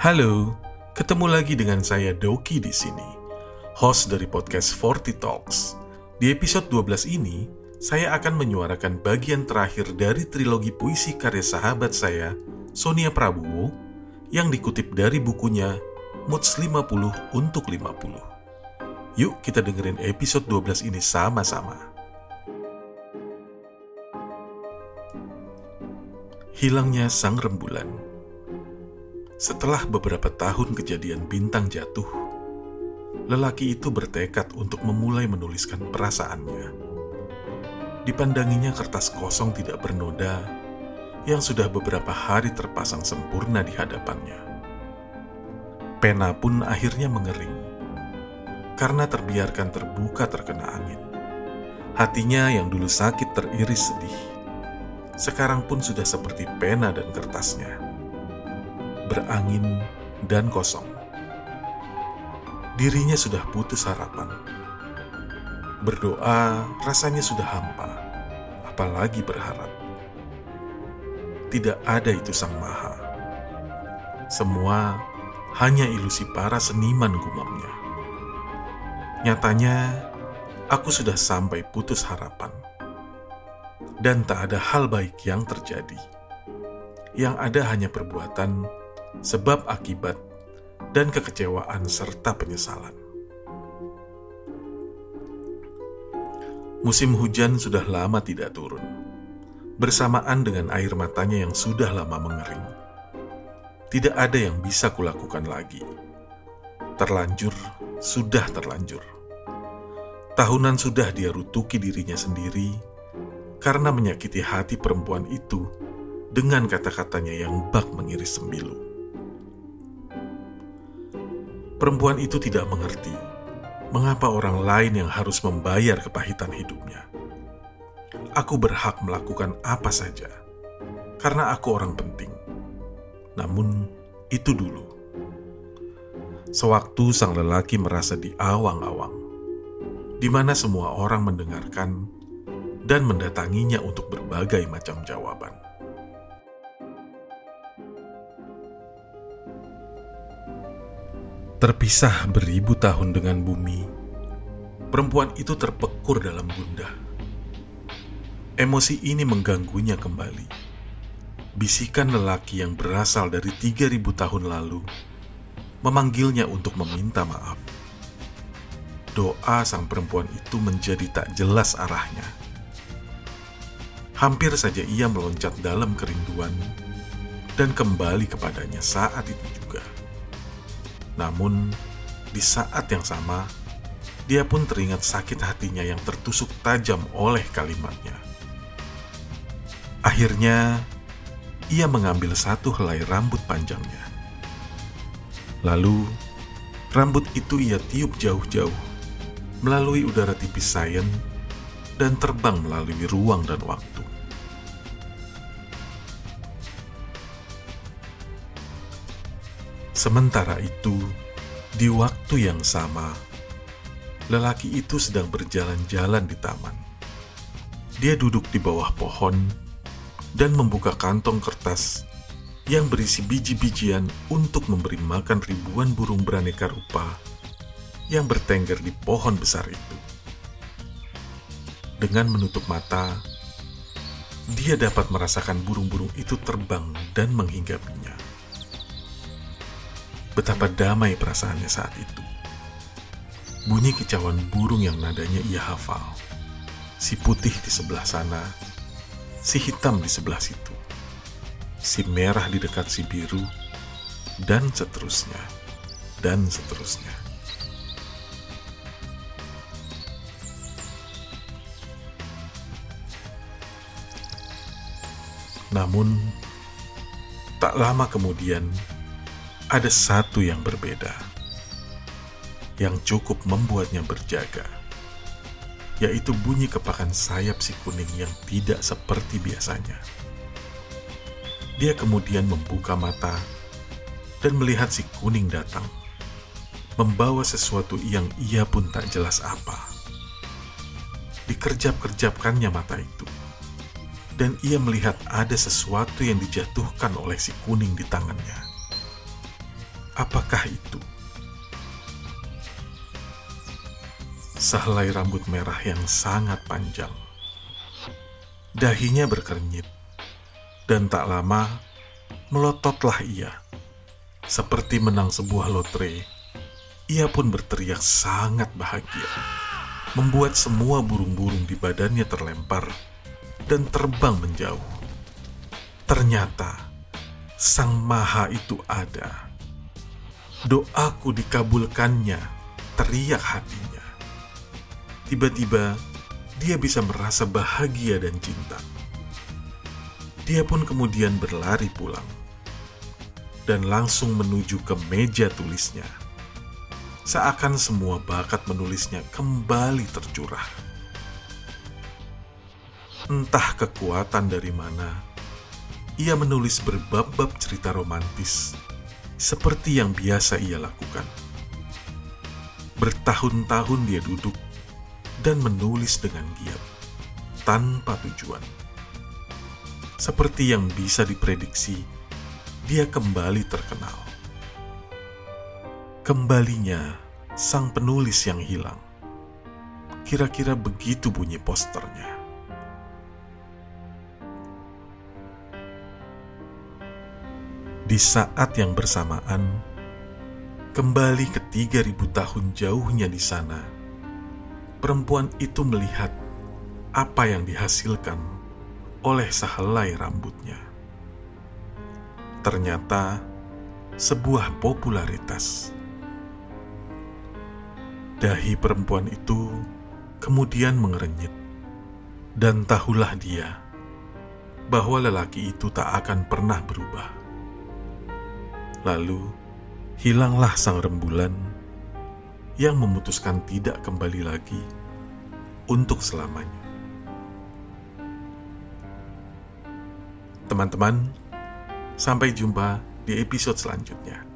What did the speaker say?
Halo, ketemu lagi dengan saya Doki di sini, host dari podcast Forty Talks. Di episode 12 ini, saya akan menyuarakan bagian terakhir dari trilogi puisi karya sahabat saya, Sonia Prabowo, yang dikutip dari bukunya Moods 50 untuk 50. Yuk kita dengerin episode 12 ini sama-sama. Hilangnya sang rembulan setelah beberapa tahun kejadian bintang jatuh, lelaki itu bertekad untuk memulai menuliskan perasaannya. Dipandanginya kertas kosong tidak bernoda yang sudah beberapa hari terpasang sempurna di hadapannya. Pena pun akhirnya mengering karena terbiarkan terbuka terkena angin. Hatinya yang dulu sakit teriris sedih, sekarang pun sudah seperti pena dan kertasnya berangin, dan kosong. Dirinya sudah putus harapan. Berdoa rasanya sudah hampa, apalagi berharap. Tidak ada itu Sang Maha. Semua hanya ilusi para seniman gumamnya. Nyatanya, aku sudah sampai putus harapan. Dan tak ada hal baik yang terjadi. Yang ada hanya perbuatan sebab akibat, dan kekecewaan serta penyesalan. Musim hujan sudah lama tidak turun, bersamaan dengan air matanya yang sudah lama mengering. Tidak ada yang bisa kulakukan lagi. Terlanjur, sudah terlanjur. Tahunan sudah dia rutuki dirinya sendiri karena menyakiti hati perempuan itu dengan kata-katanya yang bak mengiris sembilu. Perempuan itu tidak mengerti mengapa orang lain yang harus membayar kepahitan hidupnya. Aku berhak melakukan apa saja karena aku orang penting. Namun, itu dulu. Sewaktu sang lelaki merasa di awang-awang, di mana semua orang mendengarkan dan mendatanginya untuk berbagai macam jawaban. Terpisah beribu tahun dengan bumi, perempuan itu terpekur dalam gundah. Emosi ini mengganggunya kembali. Bisikan lelaki yang berasal dari 3000 tahun lalu memanggilnya untuk meminta maaf. Doa sang perempuan itu menjadi tak jelas arahnya. Hampir saja ia meloncat dalam kerinduan dan kembali kepadanya saat itu juga. Namun, di saat yang sama, dia pun teringat sakit hatinya yang tertusuk tajam oleh kalimatnya. Akhirnya, ia mengambil satu helai rambut panjangnya. Lalu, rambut itu ia tiup jauh-jauh melalui udara tipis sayen dan terbang melalui ruang dan waktu. Sementara itu, di waktu yang sama, lelaki itu sedang berjalan-jalan di taman. Dia duduk di bawah pohon dan membuka kantong kertas yang berisi biji-bijian untuk memberi makan ribuan burung beraneka rupa yang bertengger di pohon besar itu. Dengan menutup mata, dia dapat merasakan burung-burung itu terbang dan menghinggapinya. Betapa damai perasaannya saat itu. Bunyi kicauan burung yang nadanya ia hafal. Si putih di sebelah sana, si hitam di sebelah situ, si merah di dekat si biru, dan seterusnya, dan seterusnya. Namun, tak lama kemudian, ada satu yang berbeda yang cukup membuatnya berjaga, yaitu bunyi kepakan sayap si kuning yang tidak seperti biasanya. Dia kemudian membuka mata dan melihat si kuning datang, membawa sesuatu yang ia pun tak jelas apa. Dikerjap-kerjapkannya mata itu, dan ia melihat ada sesuatu yang dijatuhkan oleh si kuning di tangannya apakah itu? Sehelai rambut merah yang sangat panjang. Dahinya berkernyit, dan tak lama melototlah ia. Seperti menang sebuah lotre, ia pun berteriak sangat bahagia, membuat semua burung-burung di badannya terlempar dan terbang menjauh. Ternyata Sang Maha itu ada. Doaku dikabulkannya, teriak hatinya. Tiba-tiba, dia bisa merasa bahagia dan cinta. Dia pun kemudian berlari pulang dan langsung menuju ke meja tulisnya. Seakan semua bakat menulisnya kembali tercurah. Entah kekuatan dari mana, ia menulis berbab-bab cerita romantis seperti yang biasa ia lakukan. Bertahun-tahun dia duduk dan menulis dengan giat, tanpa tujuan. Seperti yang bisa diprediksi, dia kembali terkenal. Kembalinya sang penulis yang hilang. Kira-kira begitu bunyi posternya. Di saat yang bersamaan, kembali ke 3000 tahun jauhnya di sana, perempuan itu melihat apa yang dihasilkan oleh sehelai rambutnya. Ternyata sebuah popularitas. Dahi perempuan itu kemudian mengerenyit, dan tahulah dia bahwa lelaki itu tak akan pernah berubah. Lalu, hilanglah sang rembulan yang memutuskan tidak kembali lagi untuk selamanya. Teman-teman, sampai jumpa di episode selanjutnya.